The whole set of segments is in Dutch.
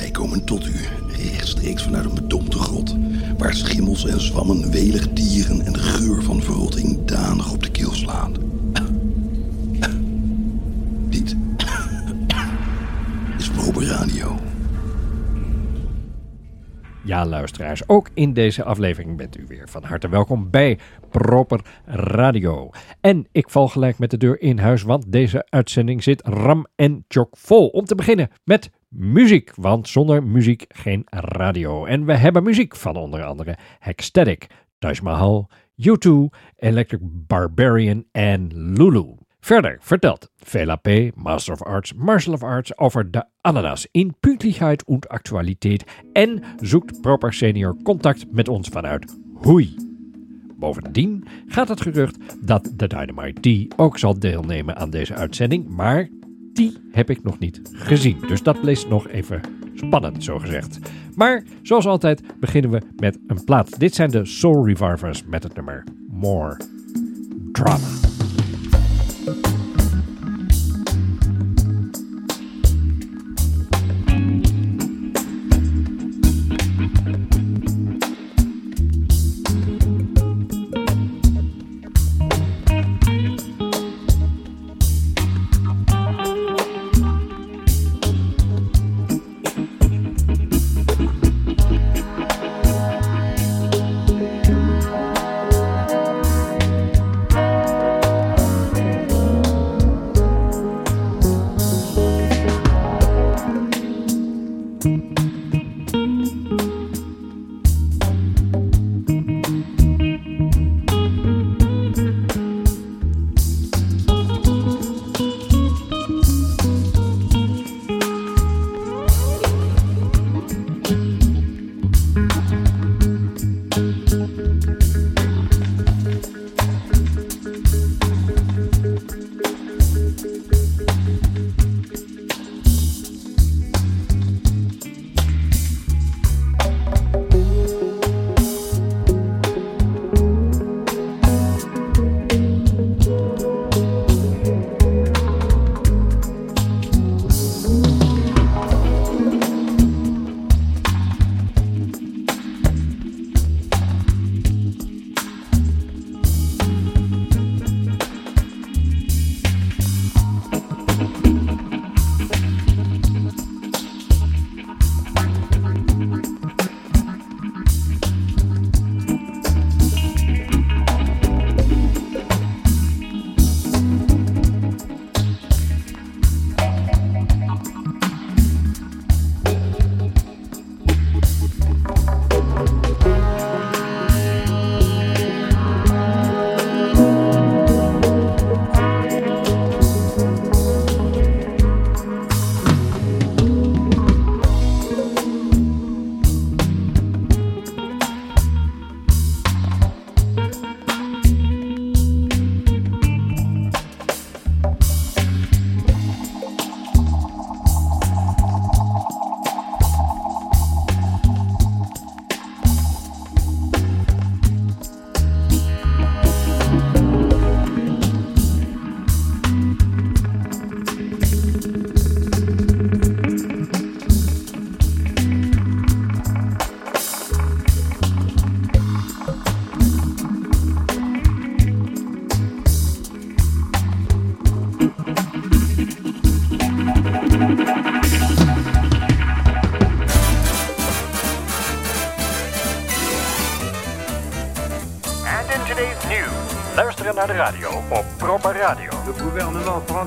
Wij komen tot u rechtstreeks vanuit een bedompte grot, waar schimmels en zwammen welig dieren en de geur van verrotting danig op de keel slaan. Dit is Proper Radio. Ja, luisteraars, ook in deze aflevering bent u weer van harte welkom bij Proper Radio. En ik val gelijk met de deur in huis, want deze uitzending zit ram en chock vol. Om te beginnen met muziek, want zonder muziek geen radio. En we hebben muziek van onder andere Hextatic, Taj Mahal, U2, Electric Barbarian en Lulu. Verder vertelt Vela P., Master of Arts, Martial of Arts over de Ananas in Pünktlichkeit und Aktualiteit en zoekt Proper Senior contact met ons vanuit Hoei. Bovendien gaat het gerucht dat de Dynamite D ook zal deelnemen aan deze uitzending, maar die heb ik nog niet gezien. Dus dat bleef nog even spannend, zo gezegd. Maar zoals altijd beginnen we met een plaat. Dit zijn de Soul Revivers met het nummer More Drama.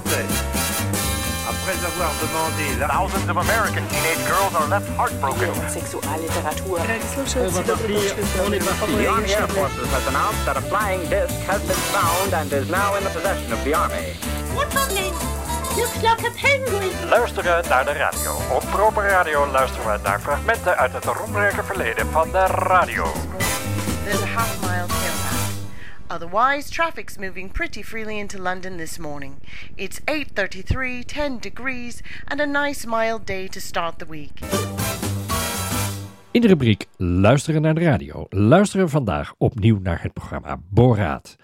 Français, après avoir demandé la Thousands of American teenage girls are left heartbroken. Sexualliteratur. The Army Air Forces has announced that a flying disc has been found and is now in the possession of the Army. Newfoundland looks like a penguin. Luisteren naar de radio. Op Proper Radio luisteren we naar fragmenten uit het roemrijke verleden van de radio. There's a half mile. Otherwise, traffic's moving pretty freely into London this morning. It's 8:33, 10 degrees, and a nice mild day to start the week. In de rubriek Luisteren naar de radio luisteren we vandaag opnieuw naar het programma Boraat.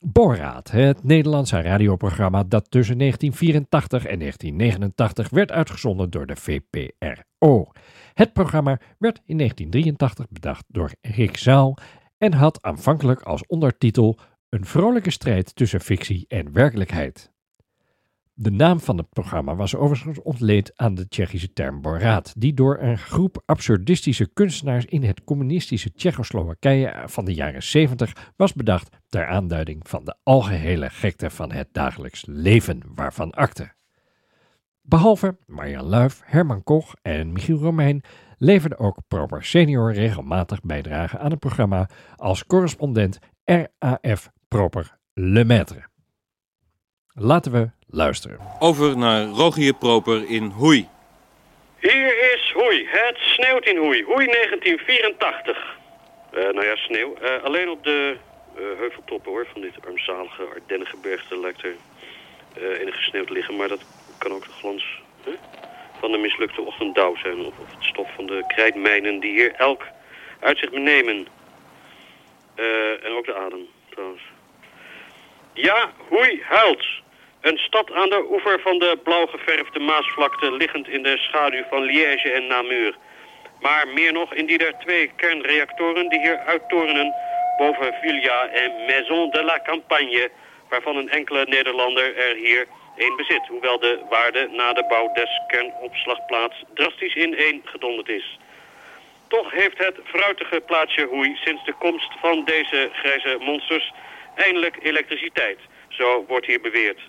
Boraad, het Nederlandse radioprogramma dat tussen 1984 en 1989 werd uitgezonden door de VPRO. Het programma werd in 1983 bedacht door Rick Zaal en had aanvankelijk als ondertitel Een vrolijke strijd tussen fictie en werkelijkheid. De naam van het programma was overigens ontleend aan de Tsjechische term Boraat, die door een groep absurdistische kunstenaars in het communistische Tsjechoslowakije van de jaren 70 was bedacht ter aanduiding van de algehele gekte van het dagelijks leven waarvan akte. Behalve Marjan Luif, Herman Koch en Michiel Romein leverde ook Proper Senior regelmatig bijdrage aan het programma als correspondent RAF Proper Le Maître. Laten we luisteren. Over naar Rogier Proper in Hoei. Hier is Hoei. Het sneeuwt in Hoei. Hoei 1984. Eh, nou ja, sneeuw. Eh, alleen op de eh, heuveltoppen hoor, van dit armzalige Ardennengebergte lijkt er uh, enige sneeuw te liggen. Maar dat kan ook de glans hè, van de mislukte ochtenddauw zijn. Of, het stof van de krijtmijnen die hier elk uitzicht benemen. en ook de adem trouwens. Ja, Hoei huilt. Een stad aan de oever van de blauw geverfde Maasvlakte, liggend in de schaduw van Liège en Namur. Maar meer nog in die der twee kernreactoren die hier uittorenen boven Villa en Maison de la Campagne, waarvan een enkele Nederlander er hier één bezit, hoewel de waarde na de bouw des kernopslagplaats drastisch ineen gedonderd is. Toch heeft het fruitige plaatsje Hoei sinds de komst van deze grijze monsters eindelijk elektriciteit. Zo wordt hier beweerd.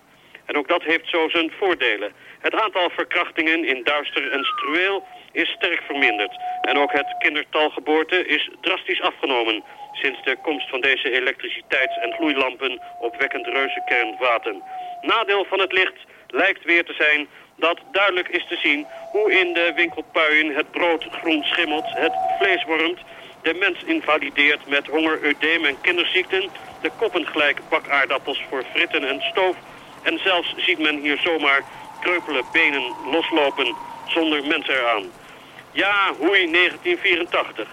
En ook dat heeft zo zijn voordelen. Het aantal verkrachtingen in Duister en Struweel is sterk verminderd. En ook het kindertalgeboorte is drastisch afgenomen... sinds de komst van deze elektriciteits- en gloeilampen opwekkend reuzenkernvaten. Nadeel van het licht lijkt weer te zijn dat duidelijk is te zien... hoe in de winkelpuien het brood groen schimmelt, het vlees wormt... de mens invalideert met honger, eudeem en kinderziekten... de koppen gelijk bakaardappels voor fritten en stoof en zelfs ziet men hier zomaar kreupele benen loslopen zonder mensen eraan. Ja, Hoei 1984.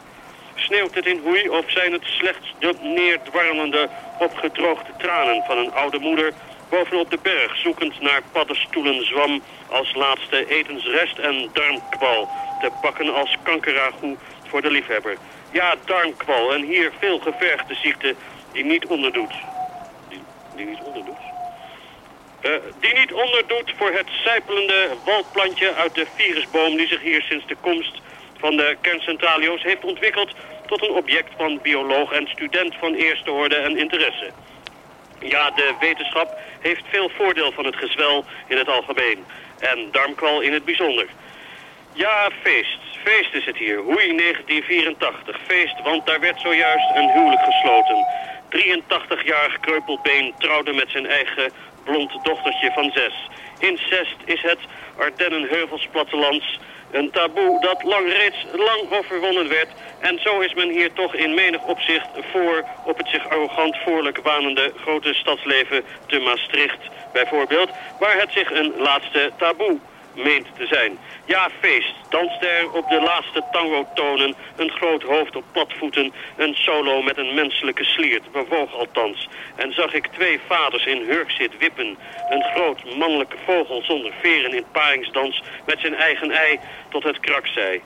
Sneeuwt het in Hoei of zijn het slechts de neerdwarrelende, opgedroogde tranen van een oude moeder bovenop de berg, zoekend naar paddenstoelen zwam als laatste etensrest en darmkwal, te bakken als kankeragoe voor de liefhebber. Ja, darmkwal en hier veel gevergde ziekte die niet onderdoet. Die, die niet onderdoet? Uh, die niet onderdoet voor het sijpelende waldplantje uit de virusboom die zich hier sinds de komst van de kerncentralio's heeft ontwikkeld tot een object van bioloog en student van eerste orde en interesse. Ja, de wetenschap heeft veel voordeel van het gezwel in het algemeen en darmkwal in het bijzonder. Ja, feest. Feest is het hier. Hoei 1984. Feest, want daar werd zojuist een huwelijk gesloten. 83-jarig kreupelbeen trouwde met zijn eigen blond dochtertje van zes. Incest is het Ardennenheuvels plattelands. Een taboe dat lang reeds lang overwonnen werd. En zo is men hier toch in menig opzicht voor op het zich arrogant voorlijk wanende grote stadsleven te Maastricht bijvoorbeeld, waar het zich een laatste taboe meent te zijn. Ja, feest. Danste er op de laatste tango-tonen. Een groot hoofd op platvoeten. Een solo met een menselijke sliert. Bewoog althans. En zag ik twee vaders in hurkzit wippen. Een groot mannelijke vogel zonder veren in paringsdans. Met zijn eigen ei tot het krak zei.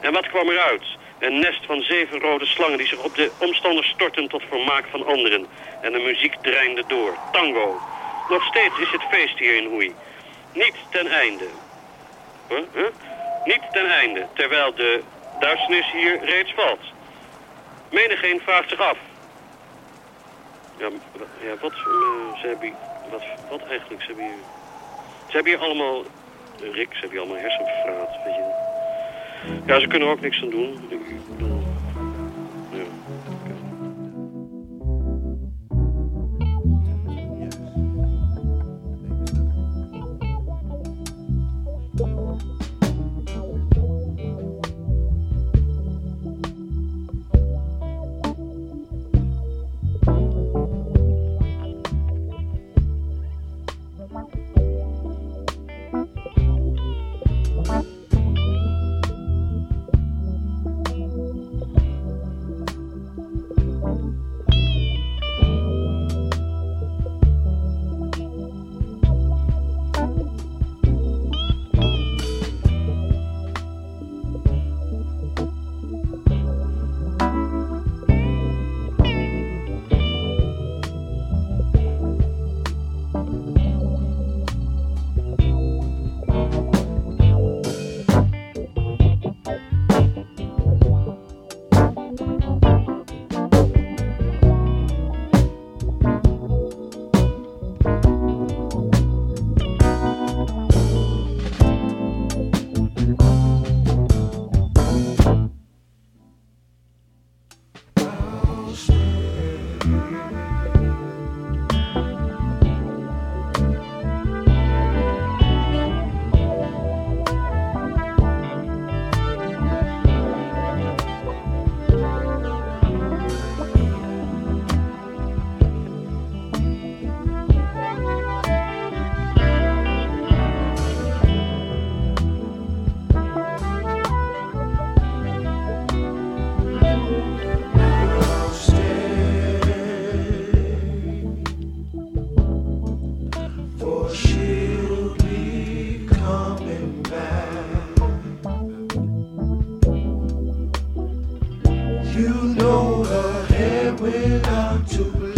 En wat kwam eruit? Een nest van zeven rode slangen die zich op de omstanders stortten tot vermaak van anderen. En de muziek dreinde door. Tango. Nog steeds is het feest hier in Hoei. Niet ten einde. Huh? Huh? Niet ten einde, terwijl de duisternis hier reeds valt. Menigeen vraagt zich af. Ja, ja wat, uh, ze hebben, wat, wat eigenlijk, ze hebben hier... Ze hebben hier allemaal, Rick, ze hebben hier allemaal hersenverraad, weet je. Ja, ze kunnen er ook niks aan doen. Ik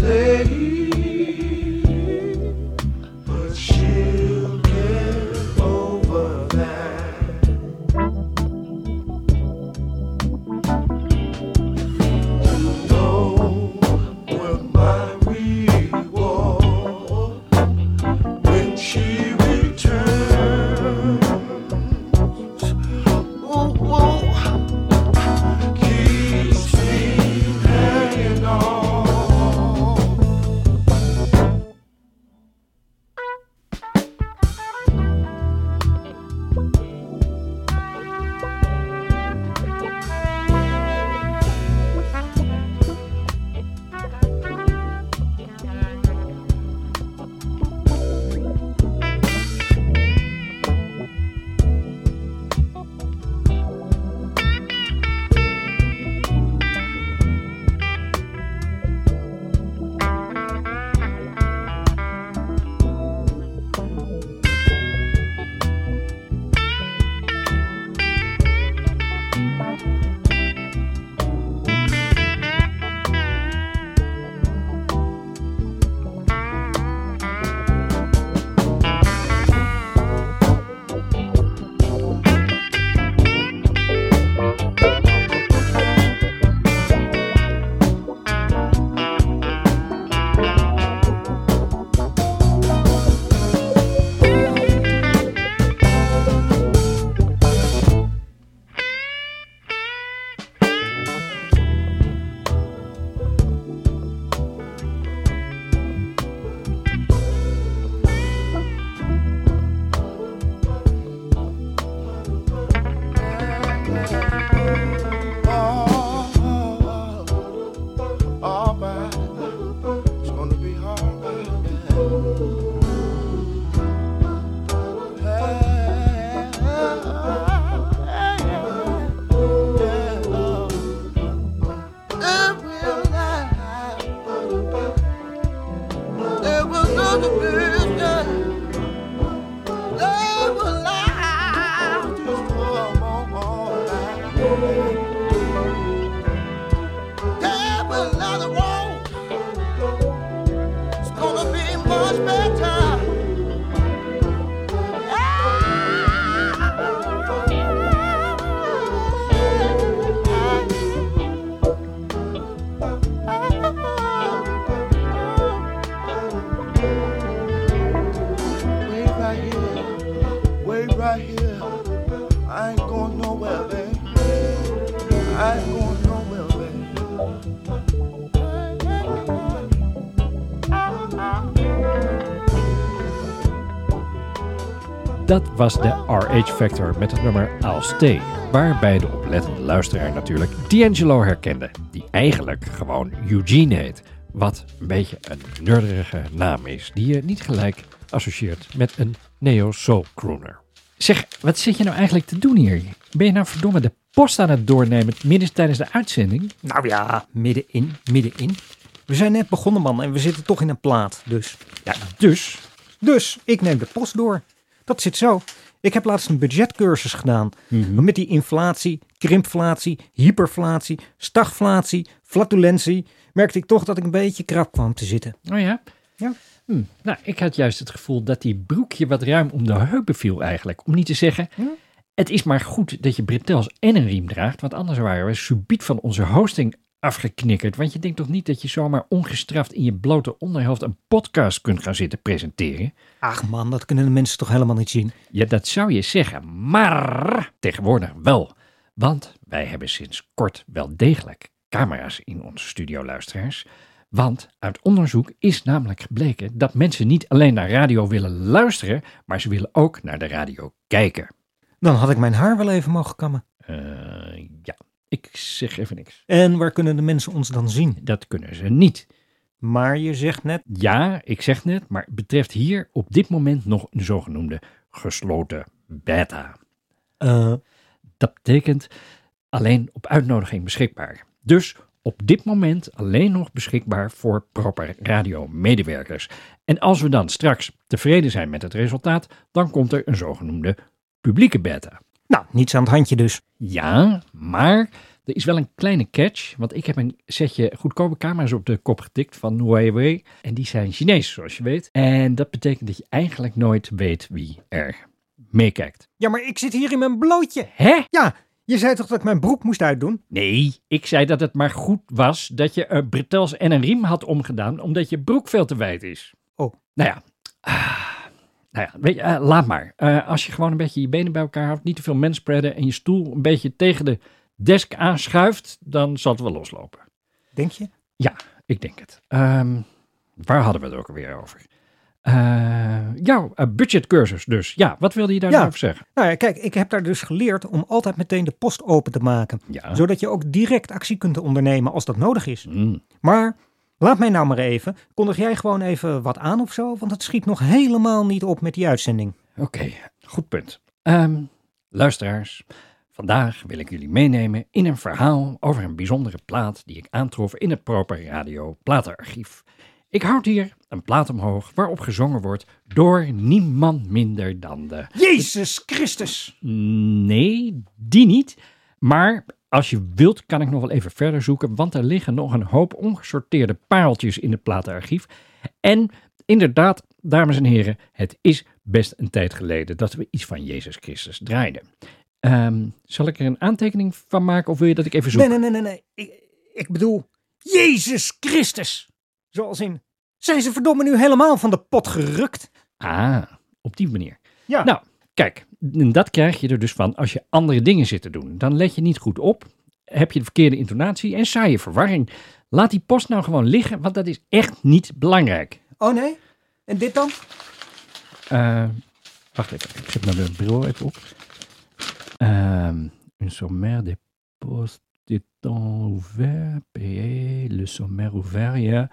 play. Dat was de RH Factor met het nummer I'll Stay. Waarbij de oplettende luisteraar natuurlijk D'Angelo herkende. Die eigenlijk gewoon Eugene heet. Wat een beetje een nerderige naam is. Die je niet gelijk associeert met een neo-soul crooner. Zeg, wat zit je nou eigenlijk te doen hier? Ben je nou verdomme de post aan het doornemen midden tijdens de uitzending? Nou ja, middenin, middenin. We zijn net begonnen, man, en we zitten toch in een plaat, dus. Ja, dus? Dus, ik neem de post door. Dat zit zo. Ik heb laatst een budgetcursus gedaan. Mhm. Met die inflatie, krimpflatie, hyperflatie, stagflatie, flatulentie, merkte ik toch dat ik een beetje krap kwam te zitten. Oh ja? Ja. Hm. Nou, ik had juist het gevoel dat die broekje wat ruim om de heupen viel eigenlijk. Om niet te zeggen, het is maar goed dat je bretels en een riem draagt. Want anders waren we subiet van onze hosting afgeknikkerd. Want je denkt toch niet dat je zomaar ongestraft in je blote onderhelft een podcast kunt gaan zitten presenteren? Ach man, dat kunnen de mensen toch helemaal niet zien? Ja, dat zou je zeggen. Maar tegenwoordig wel. Want wij hebben sinds kort wel degelijk camera's in onze studio, luisteraars. Want uit onderzoek is namelijk gebleken dat mensen niet alleen naar radio willen luisteren, maar ze willen ook naar de radio kijken. Dan had ik mijn haar wel even mogen kammen. Eh, ja, ik zeg even niks. En waar kunnen de mensen ons dan zien? Dat kunnen ze niet. Maar je zegt net, Ja, ik zeg net, maar het betreft hier op dit moment nog een zogenoemde gesloten beta. eh, Dat betekent alleen op uitnodiging beschikbaar. Dus op dit moment alleen nog beschikbaar voor proper radiomedewerkers. En als we dan straks tevreden zijn met het resultaat, dan komt er een zogenoemde publieke beta. Nou, niets aan het handje dus. Ja, maar er is wel een kleine catch, want ik heb een setje goedkope camera's op de kop getikt van Huawei. En die zijn Chinees, zoals je weet. En dat betekent dat je eigenlijk nooit weet wie er meekijkt. Ja, maar ik zit hier in mijn blootje. Hè? Ja, je zei toch dat ik mijn broek moest uitdoen? Nee, ik zei dat het maar goed was dat je er bretels en een riem had omgedaan, omdat je broek veel te wijd is. Oh. Nou ja, ah, nou ja weet je, eh, laat maar. Eh, als je gewoon een beetje je benen bij elkaar houdt, niet te veel menspreaden en je stoel een beetje tegen de desk aanschuift, dan zal het wel loslopen. Denk je? Ja, ik denk het. Ehm, waar hadden we het ook alweer over? Eh, jouw budgetcursus dus. Ja, wat wilde je daar Ja. nou over zeggen? Nou ja, kijk, ik heb daar dus geleerd om altijd meteen de post open te maken. Ja. Zodat je ook direct actie kunt ondernemen als dat nodig is. Mm. Maar laat mij nou maar even. Kondig jij gewoon even wat aan of zo? Want het schiet nog helemaal niet op met die uitzending. Oké, goed punt. Ehm, luisteraars, vandaag wil ik jullie meenemen in een verhaal over een bijzondere plaat die ik aantrof in het Proper Radio Platenarchief. Ik houd hier een plaat omhoog waarop gezongen wordt door niemand minder dan de... Jezus Christus! Nee, die niet. Maar als je wilt kan ik nog wel even verder zoeken, want er liggen nog een hoop ongesorteerde pareltjes in het platenarchief. En inderdaad, dames en heren, het is best een tijd geleden dat we iets van Jezus Christus draaiden. Ehm, zal ik er een aantekening van maken of wil je dat ik even zoek? Nee, nee, nee, nee. nee. Ik, ik bedoel, Jezus Christus! Zoals in, zijn ze verdomme nu helemaal van de pot gerukt? Ah, op die manier. Ja. Nou, kijk, en dat krijg je er dus van als je andere dingen zit te doen. Dan let je niet goed op, heb je de verkeerde intonatie en saaie verwarring. Laat die post nou gewoon liggen, want dat is echt niet belangrijk. Oh nee? En dit dan? Eh, wacht even, ik zet de bril even op. Ehm un sommaire des postes étant ouvert, payé, le sommaire ouvert, ja.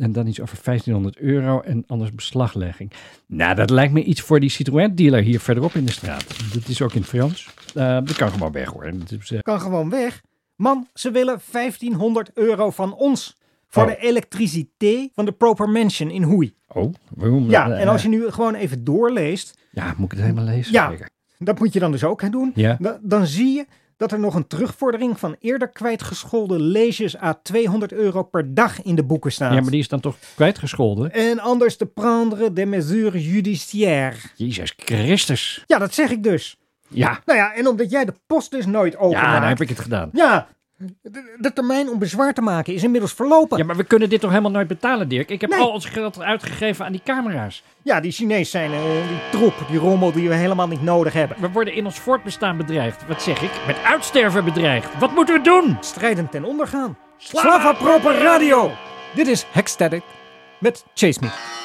En dan iets over 1500 euro en anders beslaglegging. Nou, dat lijkt me iets voor die Citroën-dealer hier verderop in de straat. Dat is ook in het Frans. Eh, dat kan gewoon weg hoor. Dat is, eh, Kan gewoon weg. Man, ze willen 1500 euro van ons. Voor Oh. de elektriciteit van de Proper Mansion in Hoei. Oh, waarom? Ja, Eh, en als je nu gewoon even doorleest. Ja, moet ik het helemaal lezen? Ja, Zeker. dat moet je dan dus ook gaan doen. Ja. Da- Dan zie je dat er nog een terugvordering van eerder kwijtgescholden leges à 200 euro per dag in de boeken staat. ja, maar die is dan toch kwijtgescholden? En anders te prendre des mesures judiciaires. Jezus Christus. Ja, dat zeg ik dus. Ja, Nou ja, en omdat jij de post dus nooit open ja, dan heb ik het gedaan. Ja, De, de termijn om bezwaar te maken is inmiddels verlopen. Ja, maar we kunnen dit toch helemaal nooit betalen, Dirk? Ik heb Nee. al ons geld uitgegeven aan die camera's. Ja, die Chinees zijn eh, die troep, die rommel die we helemaal niet nodig hebben. We worden in ons voortbestaan bedreigd. Wat zeg ik? Met uitsterven bedreigd. Wat moeten we doen? Strijdend ten onder gaan. Slava Proper Radio! Dit is Hexstatic met Chase Me.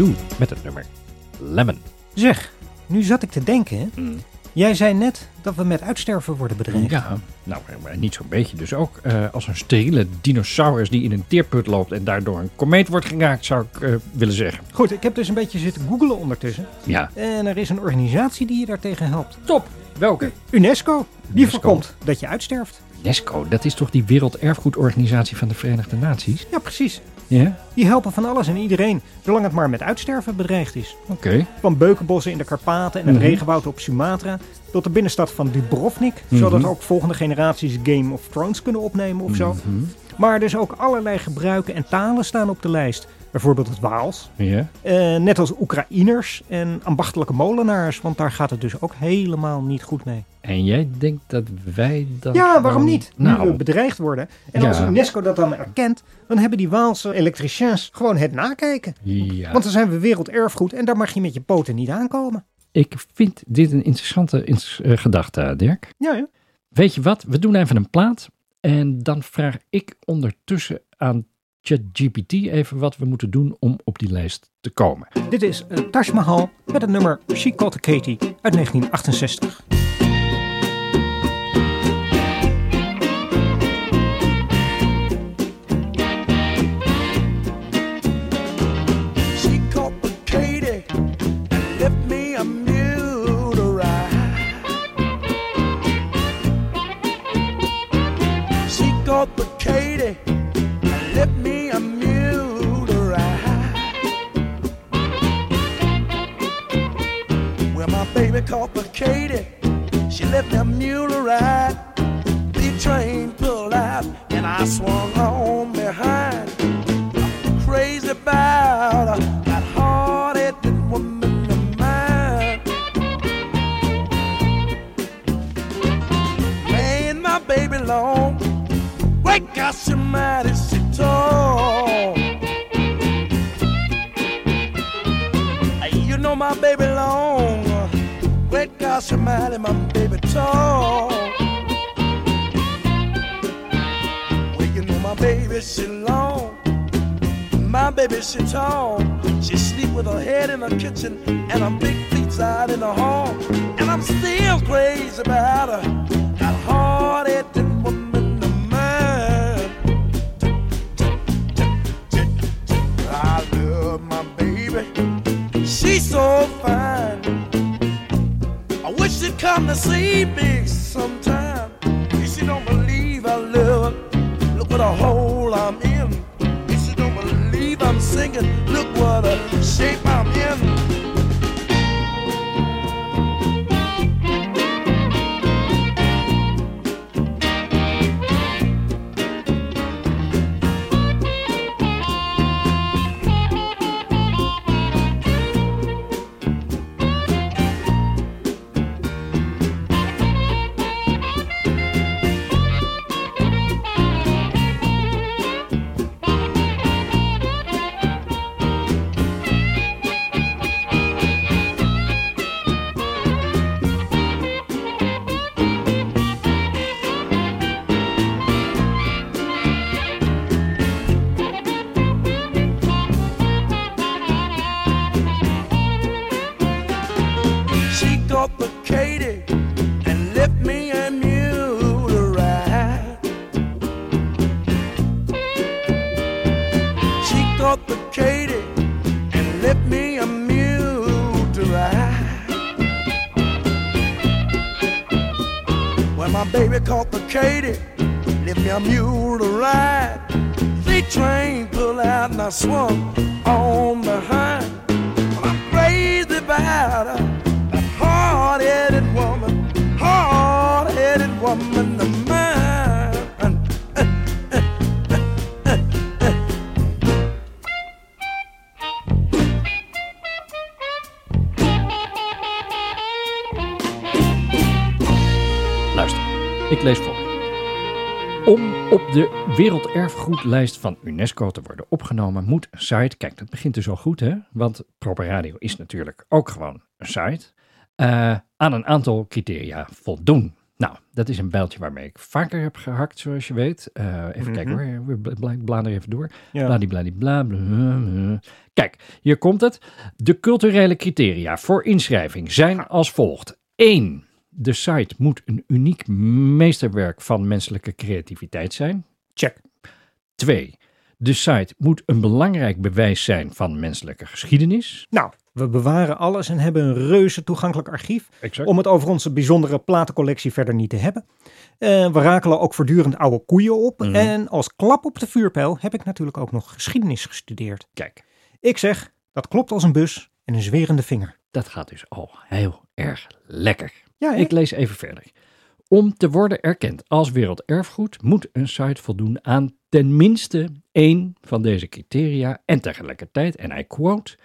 U2 met het nummer Lemon. Zeg, nu zat ik te denken. hè. Jij zei net dat we met uitsterven worden bedreigd. Ja, nou, maar niet zo'n beetje. Dus ook eh, als een steriele dinosaurus die in een teerput loopt en daardoor een komeet wordt geraakt, zou ik eh, willen zeggen. Goed, ik heb dus een beetje zitten googelen ondertussen. Ja. En er is een organisatie die je daartegen helpt. Top! Welke? UNESCO. Die UNESCO. voorkomt dat je uitsterft. UNESCO, dat is toch die Werelderfgoedorganisatie van de Verenigde Naties? Ja, precies. Ja? Die helpen van alles en iedereen, zolang het maar met uitsterven bedreigd is. Oké. Van beukenbossen in de Karpaten en het Mhm. regenwoud op Sumatra tot de binnenstad van Dubrovnik, zodat Mhm. ook volgende generaties Game of Thrones kunnen opnemen of zo. Mhm. Maar dus ook allerlei gebruiken en talen staan op de lijst. Bijvoorbeeld het Waals. Ja. Eh, net als Oekraïners en ambachtelijke molenaars. Want daar gaat het dus ook helemaal niet goed mee. En jij denkt dat wij dat... Ja, waarom dan- niet? Nu Nou, we bedreigd worden. En Ja. als UNESCO dat dan erkent, dan hebben die Waalse elektriciens gewoon het nakijken. ja. Want dan zijn we werelderfgoed en daar mag je met je poten niet aankomen. Ik vind dit een interessante ins- eh, gedachte, Dirk. Ja, ja. Weet je wat? We doen even een plaat. En dan vraag ik ondertussen aan ChatGPT even wat we moeten doen om op die lijst te komen. Dit is eh, Taj Mahal met het nummer She Called Katie uit 1968. Caught. She left a mule ride. The train pulled out and I swung on behind crazy about that hard-headed woman of mine. Laying my baby long, wake up somebody sit tall. You know my baby long, up somebody, my baby tall. Well, you know my baby she long. My baby, she tall. She sleep with her head in the kitchen and her big feet out in the hall. And I'm still crazy about her. sleeping. Katie and left me a mule to ride. When my baby caught the Katie, left me a mule to ride. The train pulled out and I swung on behind. I'm crazy about her. That hard-headed woman, hard-headed woman ik lees voor. Om op de werelderfgoedlijst van UNESCO te worden opgenomen, moet een site, kijk dat begint dus al goed hè, want Proper Radio is natuurlijk ook gewoon een site, eh, aan een aantal criteria voldoen. Nou, dat is een bijltje waarmee ik vaker heb gehakt, zoals je weet. Eh, even kijken hoor, we bla- bla- bladeren even door. Ja. Bladibladibla, bla, bla. Kijk, hier komt het. De culturele criteria voor inschrijving zijn als volgt. 1. De site moet een uniek meesterwerk van menselijke creativiteit zijn. Check. 2. De site moet een belangrijk bewijs zijn van menselijke geschiedenis. Nou, we bewaren alles en hebben een reuze toegankelijk archief. Exact. Om het over onze bijzondere platencollectie verder niet te hebben. Eh, we rakelen ook voortdurend oude koeien op. Mhm. En als klap op de vuurpijl heb ik natuurlijk ook nog geschiedenis gestudeerd. Kijk, Ik zeg, dat klopt als een bus en een zwerende vinger. dat gaat dus al heel erg lekker. Ja? Ik lees even verder. Om te worden erkend als werelderfgoed moet een site voldoen aan tenminste één van deze criteria en tegelijkertijd, en I quote,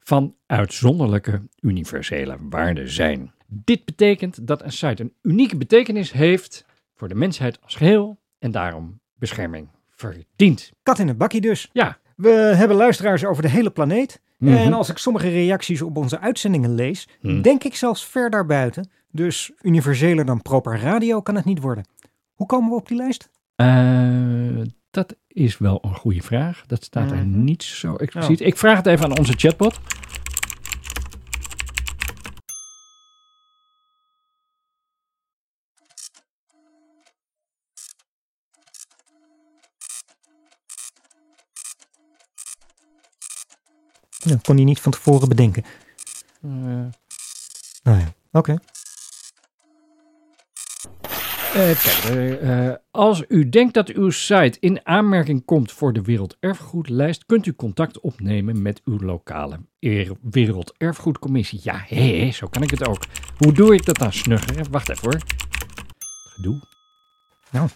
van uitzonderlijke universele waarde zijn. Dit betekent dat een site een unieke betekenis heeft voor de mensheid als geheel en daarom bescherming verdient. Kat in het bakkie dus. Ja. We hebben luisteraars over de hele planeet. Mhm. En als ik sommige reacties op onze uitzendingen lees, Mhm. denk ik zelfs ver daarbuiten. Dus universeler dan proper radio kan het niet worden. Hoe komen we op die lijst? Eh, dat is wel een goede vraag. Dat staat er Mhm. niet zo expliciet. Oh. Ik vraag het even aan onze chatbot. Dat kon hij niet van tevoren bedenken. Eh, Nou ja, oké. Kijk, eh, eh, als u denkt dat uw site in aanmerking komt voor de Werelderfgoedlijst, kunt u contact opnemen met uw lokale Werelderfgoedcommissie. Ja, hé, zo kan ik het ook. Hoe doe ik dat dan snugger? Wacht even hoor. Gedoe. Nou.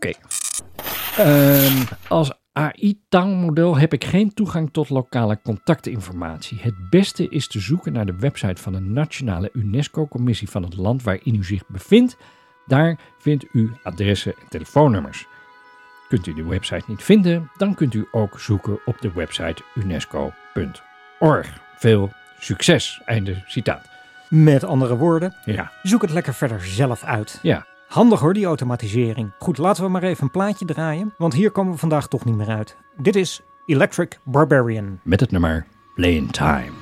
Oké. Ehm, als AI-taalmodel heb ik geen toegang tot lokale contactinformatie. Het beste is te zoeken naar de website van de Nationale UNESCO-commissie van het land waarin u zich bevindt. Daar vindt u adressen en telefoonnummers. Kunt u de website niet vinden, dan kunt u ook zoeken op de website unesco.org. Veel succes. Einde citaat. Met andere woorden, Ja. zoek het lekker verder zelf uit. Ja. Handig hoor, die automatisering. Goed, laten we maar even een plaatje draaien, want hier komen we vandaag toch niet meer uit. Dit is Electric Barbarian. Met het nummer Play in Time.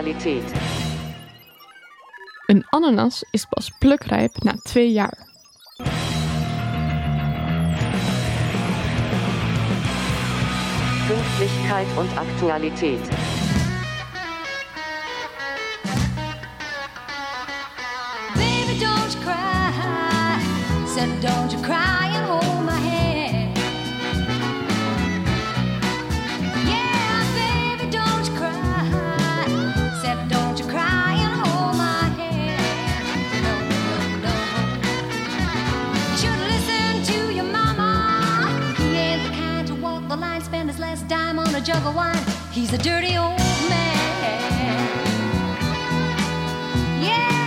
Realität. Een ananas is pas plukrijp na twee jaar. Pünktlichkeit und Aktualität. Baby, don't cry. Said, don't you cry and hold. Dime on a jug of wine. He's a dirty old man. Yeah,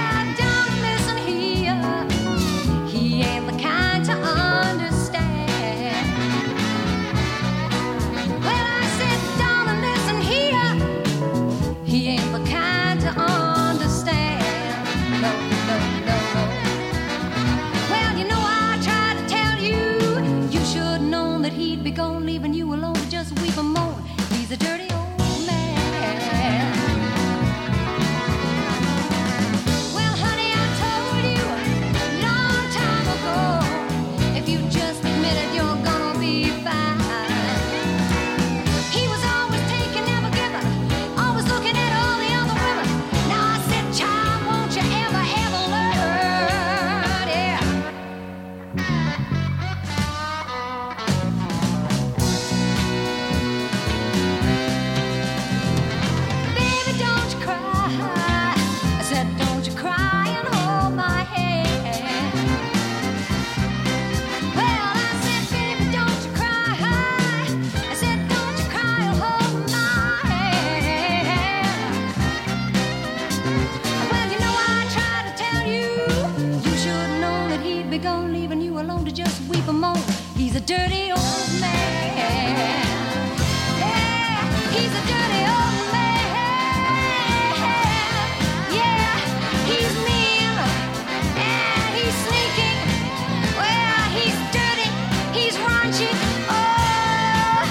to just weep and moan. He's a dirty old man. Yeah, he's a dirty old man. Yeah, he's mean and he's sneaking. Well, he's dirty, he's raunchy. Oh,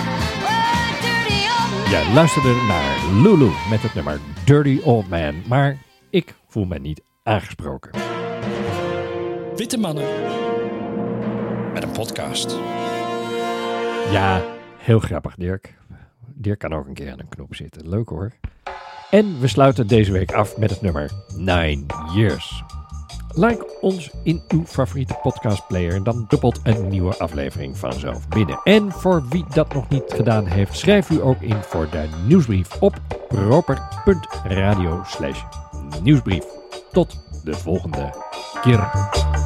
oh, dirty old man. Ja, luisterde naar Lulu met het nummer Dirty Old Man. Maar ik voel me niet aangesproken. Witte mannen. Met een podcast. Ja, heel grappig, Dirk. Dirk kan ook een keer aan een knop zitten. Leuk hoor. En we sluiten deze week af met het nummer Nine Years. Like ons in uw favoriete podcastplayer, dan dubbelt een nieuwe aflevering vanzelf binnen. En voor wie dat nog niet gedaan heeft, schrijf u ook in voor de nieuwsbrief op proper.radio slash nieuwsbrief. Tot de volgende keer.